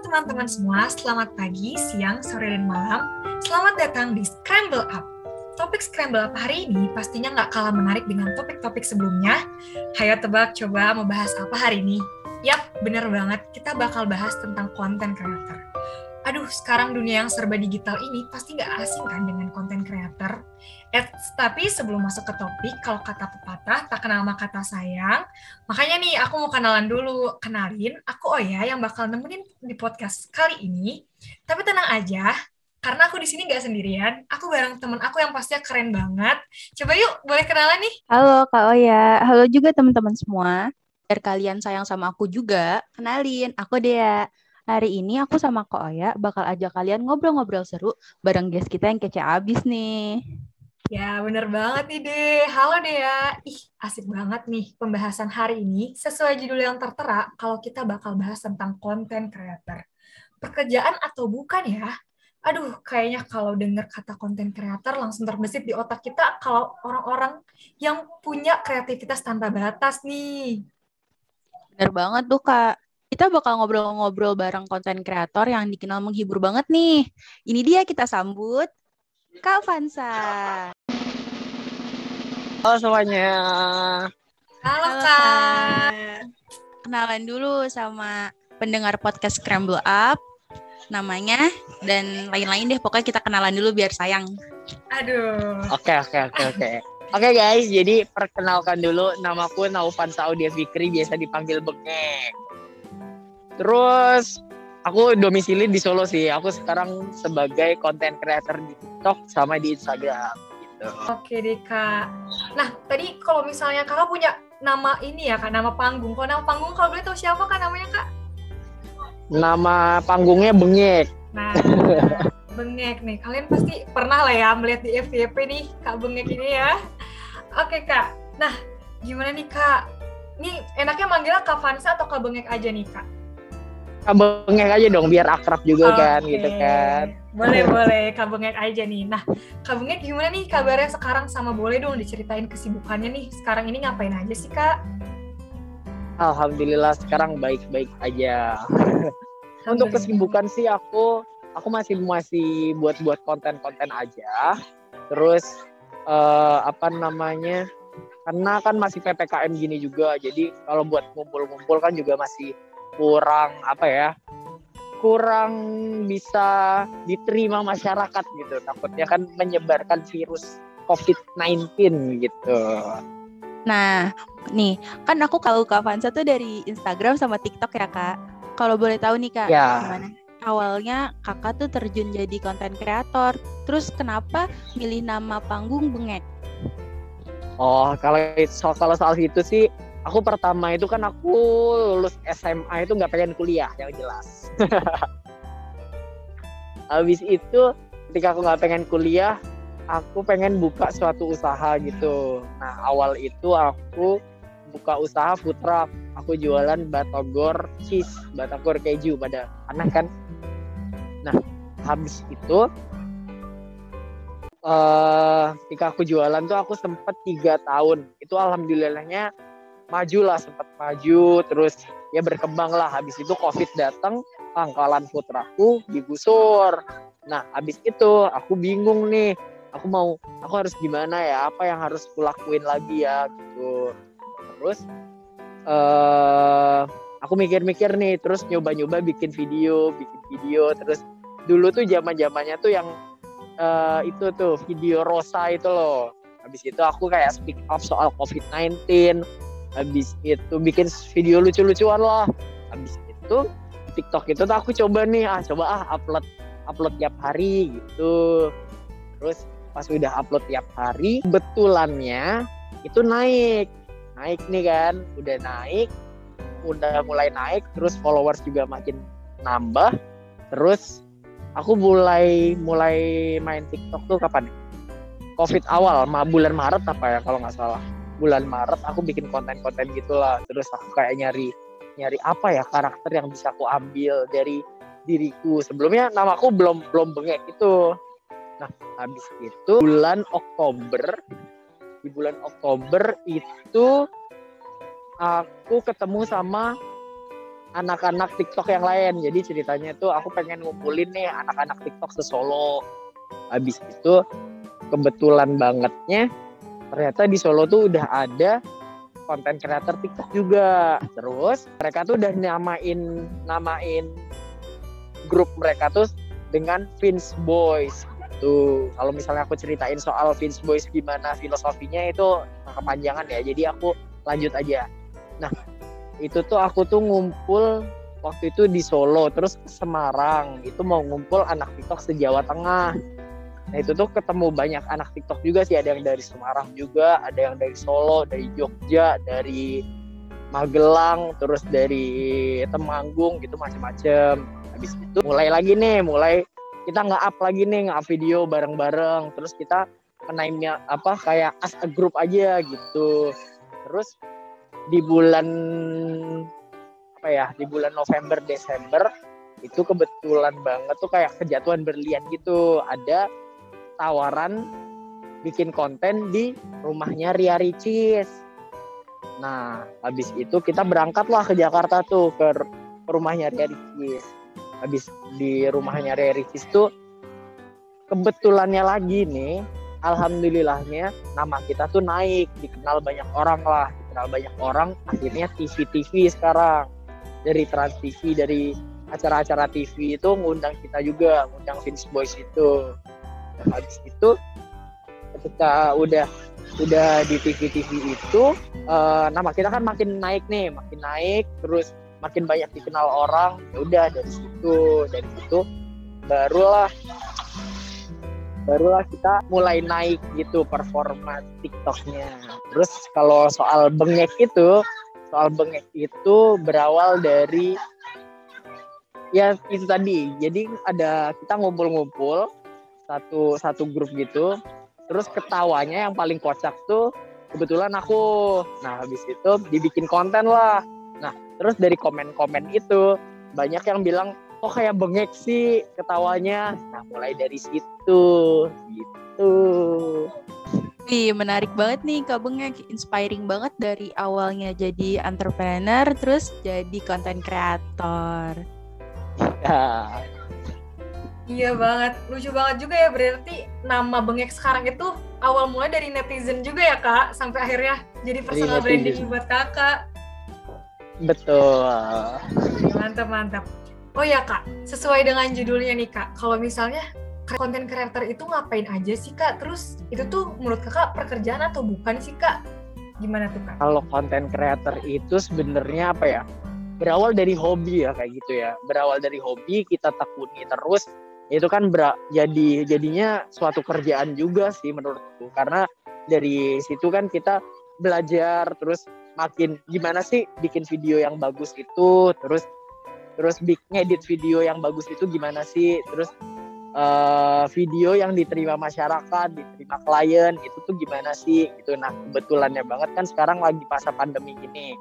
teman-teman semua, selamat pagi, siang, sore, dan malam. Selamat datang di Scramble Up. Topik Scramble Up hari ini pastinya nggak kalah menarik dengan topik-topik sebelumnya. Hayo tebak coba mau bahas apa hari ini? Yap, bener banget. Kita bakal bahas tentang konten creator. Aduh, sekarang dunia yang serba digital ini pasti nggak asing kan dengan konten creator. Eh, tapi sebelum masuk ke topik, kalau kata pepatah, tak kenal maka kata sayang. Makanya nih, aku mau kenalan dulu. Kenalin, aku Oya yang bakal nemenin di podcast kali ini. Tapi tenang aja, karena aku di sini nggak sendirian. Aku bareng temen aku yang pastinya keren banget. Coba yuk, boleh kenalan nih? Halo Kak Oya, halo juga teman-teman semua. Biar kalian sayang sama aku juga, kenalin, aku Dea. Hari ini aku sama Kak Oya bakal ajak kalian ngobrol-ngobrol seru bareng guest kita yang kece abis nih. Ya, bener banget nih, deh. Halo, Dea. Ih, asik banget nih pembahasan hari ini. Sesuai judul yang tertera, kalau kita bakal bahas tentang konten creator. Pekerjaan atau bukan ya? Aduh, kayaknya kalau dengar kata konten creator langsung terbesit di otak kita kalau orang-orang yang punya kreativitas tanpa batas nih. Bener banget tuh, Kak kita bakal ngobrol-ngobrol bareng konten kreator yang dikenal menghibur banget nih. Ini dia kita sambut Kak Vansa. Halo semuanya. Halo, Halo Kak. Kenalan dulu sama pendengar podcast Scramble Up namanya dan lain-lain deh pokoknya kita kenalan dulu biar sayang. Aduh. Oke oke oke oke. Oke guys, jadi perkenalkan dulu namaku Naufan Saudi Fikri biasa dipanggil Bengek. Terus aku domisili di Solo sih. Aku sekarang sebagai content creator di TikTok sama di Instagram gitu. Oke deh Kak. Nah, tadi kalau misalnya Kakak punya nama ini ya Kak, nama panggung. Kalau nama panggung kalau boleh tahu siapa Kak namanya Kak? Nama panggungnya Bengek. Nah, Bengek nih. Kalian pasti pernah lah ya melihat di FYP nih Kak Bengek ini ya. Oke Kak. Nah, gimana nih Kak? Ini enaknya manggilnya Kak Vansa atau Kak Bengek aja nih Kak? Kabengek aja dong biar akrab juga okay. kan gitu kan. Boleh boleh kabengek aja nih. Nah kabengek gimana nih kabarnya sekarang sama boleh dong diceritain kesibukannya nih sekarang ini ngapain aja sih kak? Alhamdulillah sekarang baik-baik aja. Untuk kesibukan sih aku aku masih masih buat-buat konten-konten aja. Terus uh, apa namanya? Karena kan masih ppkm gini juga, jadi kalau buat ngumpul-ngumpul kan juga masih kurang apa ya kurang bisa diterima masyarakat gitu takutnya kan menyebarkan virus COVID-19 gitu. Nah, nih kan aku kalau Kak Vansa tuh dari Instagram sama TikTok ya Kak. Kalau boleh tahu nih Kak, ya. gimana? Awalnya kakak tuh terjun jadi konten kreator. Terus kenapa milih nama panggung Bengek? Oh, kalau soal kalau soal itu sih aku pertama itu kan aku lulus SMA itu nggak pengen kuliah yang jelas. Habis itu ketika aku nggak pengen kuliah, aku pengen buka suatu usaha gitu. Nah awal itu aku buka usaha food truck. Aku jualan batagor cheese, batagor keju pada anak kan. Nah habis itu uh, ketika aku jualan tuh aku sempet tiga tahun itu alhamdulillahnya maju lah sempat maju terus ya berkembang lah. Habis itu covid datang pangkalan putraku digusur. Nah habis itu aku bingung nih aku mau aku harus gimana ya? Apa yang harus kulakuin lagi ya gitu. Terus uh, aku mikir-mikir nih terus nyoba-nyoba bikin video bikin video. Terus dulu tuh zaman zamannya tuh yang uh, itu tuh video rosa itu loh. Habis itu aku kayak speak up soal covid-19 habis itu bikin video lucu-lucuan lah. Habis itu TikTok itu tuh aku coba nih ah coba ah upload upload tiap hari gitu. Terus pas udah upload tiap hari betulannya itu naik. Naik nih kan udah naik udah mulai naik terus followers juga makin nambah. Terus aku mulai mulai main TikTok tuh kapan Covid awal, bulan Maret apa ya kalau nggak salah bulan Maret aku bikin konten-konten gitulah terus aku kayak nyari nyari apa ya karakter yang bisa aku ambil dari diriku sebelumnya nama aku belum belum bengek itu nah habis itu bulan Oktober di bulan Oktober itu aku ketemu sama anak-anak TikTok yang lain. Jadi ceritanya tuh aku pengen ngumpulin nih anak-anak TikTok sesolo. Habis itu kebetulan bangetnya ternyata di Solo tuh udah ada konten kreator TikTok juga. Terus mereka tuh udah namain namain grup mereka tuh dengan Vince Boys gitu. Kalau misalnya aku ceritain soal Vince Boys gimana filosofinya itu kepanjangan ya. Jadi aku lanjut aja. Nah, itu tuh aku tuh ngumpul waktu itu di Solo terus ke Semarang itu mau ngumpul anak TikTok se-Jawa Tengah nah itu tuh ketemu banyak anak TikTok juga sih. Ada yang dari Semarang juga ada yang dari Solo dari Jogja dari Magelang terus dari Temanggung gitu macam-macam habis itu mulai lagi nih mulai kita nggak up lagi nih nggak up video bareng-bareng. Terus kita kenaimnya apa kayak as a group aja gitu. Terus di bulan apa ya di bulan November Desember itu kebetulan banget tuh kayak kejatuhan berlian gitu. Ada tawaran bikin konten di rumahnya Ria Ricis. Nah habis itu kita berangkatlah ke Jakarta tuh ke rumahnya Ria Ricis. Habis di rumahnya Ria Ricis tuh kebetulannya lagi nih alhamdulillahnya nama kita tuh naik dikenal banyak orang lah dikenal banyak orang akhirnya TV TV sekarang. Dari Trans TV dari acara-acara TV itu ngundang kita juga ngundang Vince Boys itu habis itu ketika udah udah di TV TV itu uh, nama kita kan makin naik nih makin naik terus makin banyak dikenal orang ya udah dari situ dari situ barulah barulah kita mulai naik gitu performa TikToknya. Terus kalau soal bengek itu, soal bengek itu berawal dari ya itu tadi. Jadi ada kita ngumpul-ngumpul satu satu grup gitu. Terus ketawanya yang paling kocak tuh kebetulan aku. Nah habis itu dibikin konten lah. Nah terus dari komen-komen itu banyak yang bilang kok kayak bengek sih ketawanya nah mulai dari situ gitu Wih, menarik banget nih Kak Bengek, inspiring banget dari awalnya jadi entrepreneur terus jadi konten kreator. ya Iya banget, lucu banget juga ya berarti nama Bengek sekarang itu awal mulai dari netizen juga ya kak, sampai akhirnya jadi personal netizen. branding buat kakak. betul Mantap mantap. Oh ya kak, sesuai dengan judulnya nih kak, kalau misalnya konten creator itu ngapain aja sih kak? Terus itu tuh menurut kakak pekerjaan atau bukan sih kak? Gimana tuh kak? kalau konten creator itu sebenarnya apa ya berawal dari hobi ya kayak gitu ya berawal dari hobi kita tekuni terus itu kan ber- jadi jadinya suatu kerjaan juga sih menurutku. Karena dari situ kan kita belajar terus makin gimana sih bikin video yang bagus itu terus terus big ngedit video yang bagus itu gimana sih terus eh, video yang diterima masyarakat diterima klien itu tuh gimana sih gitu. Nah kebetulannya banget kan sekarang lagi masa pandemi gini.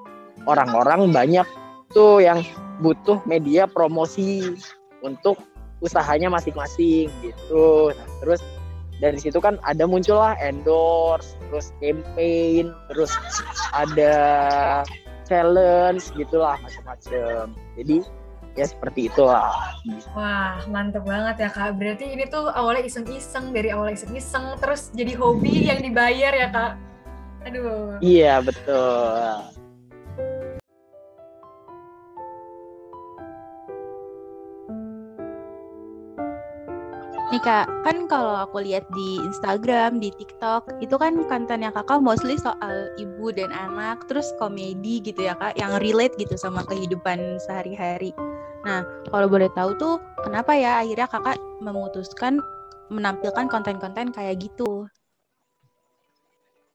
Orang-orang banyak tuh yang butuh media promosi untuk usahanya masing-masing gitu. Nah, terus dari situ kan ada muncullah endorse, terus campaign, terus ada challenge gitulah macam-macam. Jadi ya seperti itulah. Wah, mantep banget ya kak. Berarti ini tuh awalnya iseng-iseng, dari awalnya iseng-iseng, terus jadi hobi yang dibayar ya kak. Aduh. Iya betul. Nih Kak, kan kalau aku lihat di Instagram, di TikTok, itu kan kontennya Kakak mostly soal ibu dan anak, terus komedi gitu ya Kak, yang relate gitu sama kehidupan sehari-hari. Nah, kalau boleh tahu tuh, kenapa ya akhirnya Kakak memutuskan menampilkan konten-konten kayak gitu?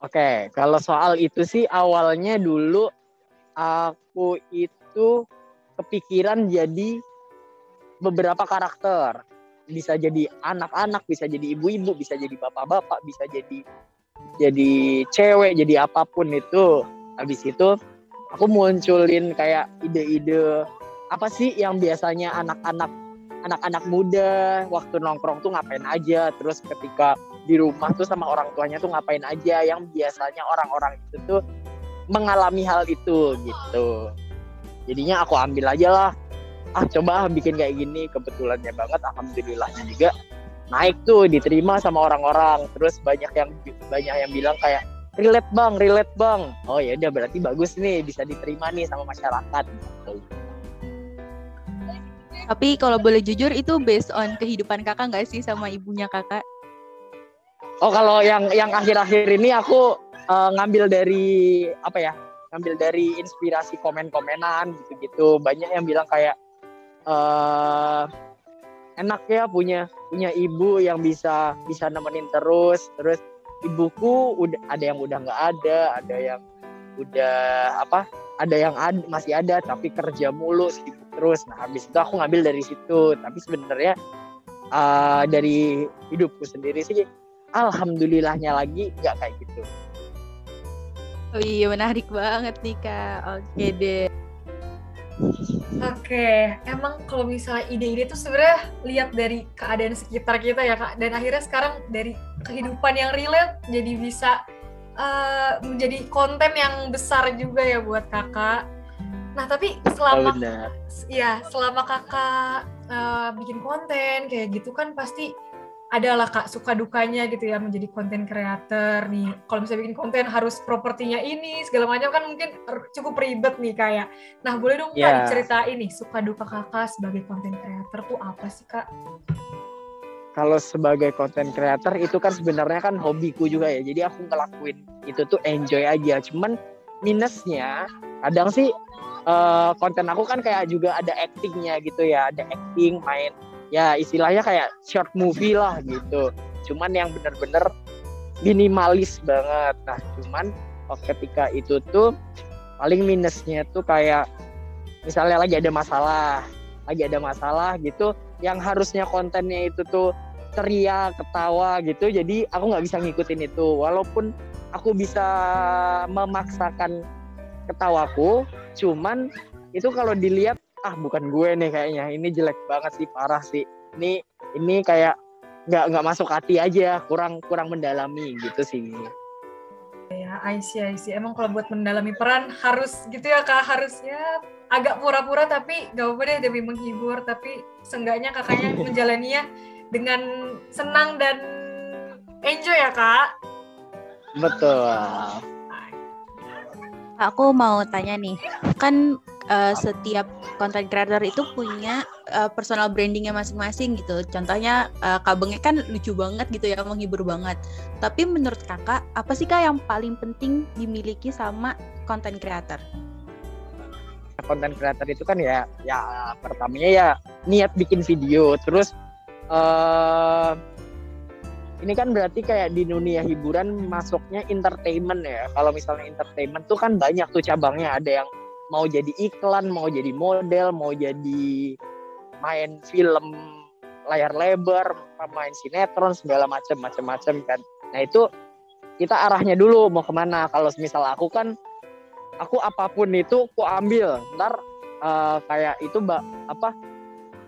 Oke, kalau soal itu sih awalnya dulu aku itu kepikiran jadi beberapa karakter. Bisa jadi anak-anak, bisa jadi ibu-ibu, bisa jadi bapak-bapak, bisa jadi jadi cewek, jadi apa pun itu. Habis itu aku munculin kayak ide-ide apa sih yang biasanya anak-anak anak-anak muda waktu nongkrong tuh ngapain aja, terus ketika di rumah tuh sama orang tuanya tuh ngapain aja yang biasanya orang-orang itu tuh mengalami hal itu gitu. jadinya aku ambil aja lah ah coba bikin kayak gini kebetulannya banget alhamdulillahnya juga naik tuh diterima sama orang-orang terus banyak yang banyak yang bilang kayak relate bang relate bang oh ya udah berarti bagus nih bisa diterima nih sama masyarakat gitu. Tapi kalau boleh jujur itu based on kehidupan kakak nggak sih sama ibunya kakak? Oh kalau yang yang akhir-akhir ini aku uh, ngambil dari apa ya? Ngambil dari inspirasi komen-komenan gitu-gitu. Banyak yang bilang kayak uh, enak ya punya punya ibu yang bisa bisa nemenin terus. Terus ibuku udah ada yang udah nggak ada, ada yang udah apa? Ada yang ad, masih ada tapi kerja mulu sibuk terus. Nah habis itu aku ngambil dari situ. Tapi sebenarnya uh, dari hidupku sendiri sih alhamdulillahnya lagi nggak kayak gitu oh iya menarik banget nih kak oke deh Oke, emang kalau misalnya ide-ide tuh sebenarnya lihat dari keadaan sekitar kita ya kak, dan akhirnya sekarang dari kehidupan yang relate jadi bisa uh, menjadi konten yang besar juga ya buat kakak. Nah tapi selama, oh, ya selama kakak uh, bikin konten kayak gitu kan pasti adalah kak suka dukanya gitu ya menjadi konten creator nih. Kalau misalnya bikin konten harus propertinya ini segala macam kan mungkin cukup ribet nih kayak nah boleh dong yeah. kak diceritain nih suka duka kakak sebagai konten creator tuh apa sih kak? Kalau sebagai konten creator itu kan sebenarnya kan hobiku juga ya. Jadi aku ngelakuin itu tuh enjoy aja. Cuman minusnya kadang sih uh, konten aku kan kayak juga ada actingnya gitu ya. Ada acting main ya istilahnya kayak short movie lah gitu. Cuman yang bener-bener minimalis banget. Nah cuman ketika itu tuh paling minusnya tuh kayak misalnya lagi ada masalah lagi ada masalah gitu yang harusnya kontennya itu tuh ceria ketawa gitu jadi aku nggak bisa ngikutin itu. Walaupun aku bisa memaksakan ketawaku cuman itu kalau dilihat ah bukan gue nih kayaknya. Ini jelek banget sih parah sih. Ini ini kayak nggak nggak masuk hati aja kurang kurang mendalami gitu sih. Ya I see I see. Emang kalau buat mendalami peran harus gitu ya kak. Harusnya agak pura-pura tapi gak apa-apa deh demi menghibur. Tapi seenggaknya kakaknya menjalaninya dengan senang dan enjoy ya kak. Betul. Aku mau tanya nih kan uh, setiap content creator itu punya uh, personal brandingnya masing-masing gitu. Contohnya uh, Kak Benge kan lucu banget gitu ya, menghibur banget. Tapi menurut kakak, apa sih kak yang paling penting dimiliki sama content creator? Content creator itu kan ya, ya pertamanya ya niat bikin video, terus uh, ini kan berarti kayak di dunia hiburan masuknya entertainment ya. Kalau misalnya entertainment tuh kan banyak tuh cabangnya. Ada yang mau jadi iklan, mau jadi model, mau jadi main film layar lebar, main sinetron segala macam macam-macam kan. Nah itu kita arahnya dulu mau ke mana. Kalau misal aku kan aku apa pun itu aku ambil. Ntar uh, kayak itu mbak apa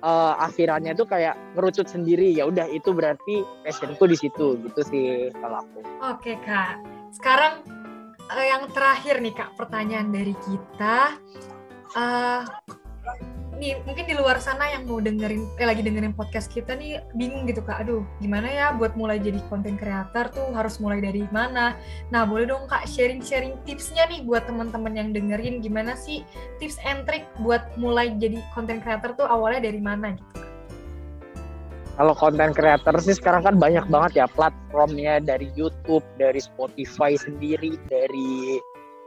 uh, akhirannya itu kayak ngerucut sendiri ya udah itu berarti passionku di situ gitu sih kalau aku. Oke kak, sekarang uh, yang terakhir nih kak pertanyaan dari kita. Uh, nih mungkin di luar sana yang mau dengerin eh lagi dengerin podcast kita nih bingung gitu kak. Aduh gimana ya buat mulai jadi konten kreator tuh harus mulai dari mana? Nah boleh dong kak sharing sharing tipsnya nih buat teman-teman yang dengerin. Gimana sih tips and trick buat mulai jadi konten kreator tuh awalnya dari mana gitu kalau konten creator sih sekarang kan banyak banget ya platformnya dari YouTube, dari Spotify sendiri, dari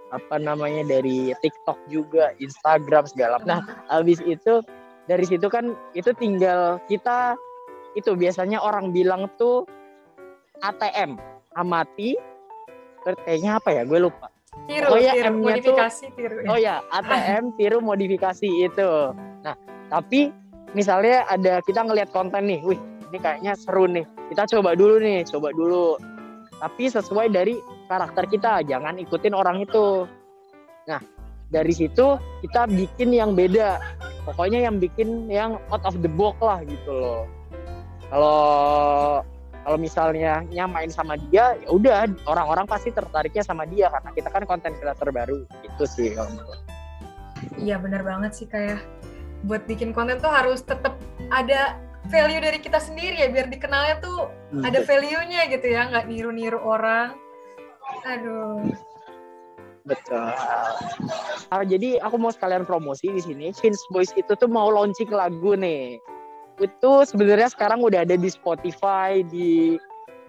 apa namanya dari TikTok juga, Instagram segala. Nah, habis itu dari situ kan itu tinggal kita itu biasanya orang bilang tuh ATM, amati, kayaknya apa ya? Gue lupa. Tiru, oh ya, tiru, modifikasi, tuh, tiru. Oh ya, ATM, tiru, modifikasi itu. Nah, tapi misalnya ada kita ngelihat konten nih, wih ini kayaknya seru nih, kita coba dulu nih, coba dulu. Tapi sesuai dari karakter kita, jangan ikutin orang itu. Nah, dari situ kita bikin yang beda. Pokoknya yang bikin yang out of the box lah gitu loh. Kalau kalau misalnya nyamain sama dia, ya udah orang-orang pasti tertariknya sama dia karena kita kan konten kreator baru gitu sih kalau. Iya benar banget sih kayak buat bikin konten tuh harus tetap ada value dari kita sendiri ya biar dikenalnya tuh Hmm. ada value-nya gitu ya nggak niru-niru orang. Aduh. Betul. Ah, jadi aku mau sekalian promosi di sini. Vince Boys itu tuh mau launching lagu nih. Itu sebenarnya sekarang udah ada di Spotify, di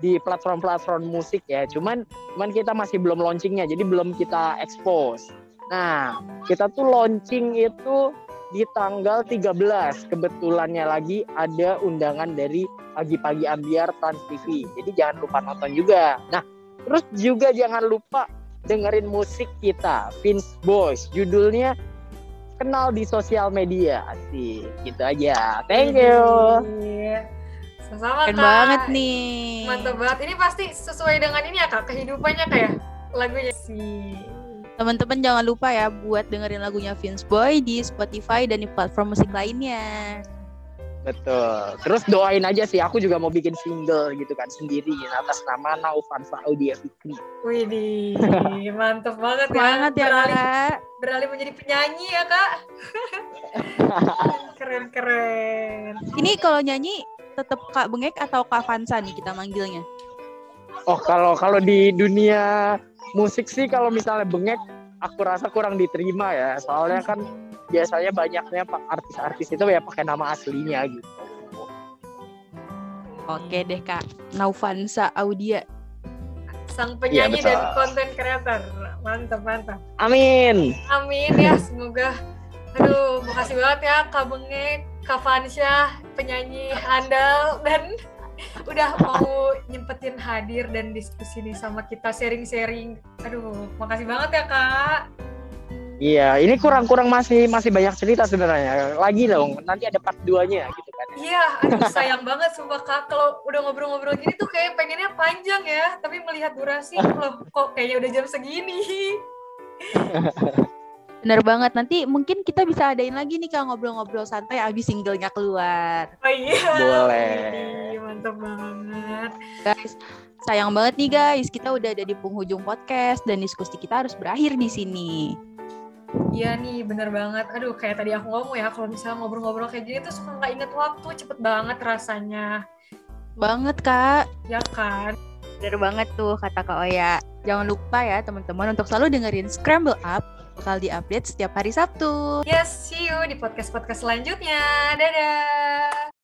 di platform-platform musik ya. Cuman cuman kita masih belum launchingnya, jadi belum kita expose. Nah, kita tuh launching itu di tanggal 13. Kebetulannya lagi ada undangan dari pagi-pagi ambiar Trans TV. Jadi jangan lupa nonton juga. Nah, terus juga jangan lupa dengerin musik kita, Vince Boys. Judulnya kenal di sosial media. Asik, gitu aja. Thank you. Iya. Sama-sama Keren Kak. banget nih. Mantap banget. Ini pasti sesuai dengan ini ya Kak, kehidupannya kayak lagunya sih. Teman-teman jangan lupa ya buat dengerin lagunya Vince Boy di Spotify dan di platform musik lainnya. Betul. Terus doain aja sih, aku juga mau bikin single gitu kan sendiri atas nama Naufansa Audia Fikri. Wih, di mantep banget ya. Semangat ya beralih, kak. beralih menjadi penyanyi ya Kak. Keren-keren. Ini kalau nyanyi tetap Kak Bengek atau Kak Vansa nih kita manggilnya? Oh, kalau kalau di dunia musik sih kalau misalnya bengek aku rasa kurang diterima ya. Soalnya kan biasanya banyaknya pak artis-artis itu ya pakai nama aslinya gitu. Oke deh Kak. Naufansa Audia. Sang penyanyi Iya, betul. dan konten kreator. Mantap, mantap. Amin. Amin ya, semoga. Aduh, makasih banget ya Kak Bengek, Kak Vansyah, penyanyi handal dan udah mau nyempetin hadir dan diskusi nih sama kita sharing-sharing. Aduh, makasih banget ya Kak. Iya, ini kurang-kurang masih masih banyak cerita sebenarnya. Lagi dong, nanti ada part 2-nya gitu kan. Iya, aduh sayang banget sumpah Kak. Kalau udah ngobrol-ngobrol gini tuh kayak pengennya panjang ya. Tapi melihat durasi, loh kok kayaknya udah jam segini. Bener banget. Nanti mungkin kita bisa adain lagi nih Kak ngobrol-ngobrol santai abis singlenya keluar. Oh iya. Boleh. Mantap banget. Guys, sayang banget nih guys. Kita udah ada di penghujung podcast dan diskusi kita harus berakhir di sini. Iya nih, bener banget. Aduh, kayak tadi aku ngomong ya, kalau misalnya ngobrol-ngobrol kayak gini tuh suka nggak inget waktu, cepet banget rasanya. Banget Kak. Ya kan? Bener banget tuh kata Kak Oya. Jangan lupa ya teman-teman untuk selalu dengerin Scramble Up. Bakal diupdate setiap hari Sabtu. Yes, see you di podcast-podcast selanjutnya. Dadah!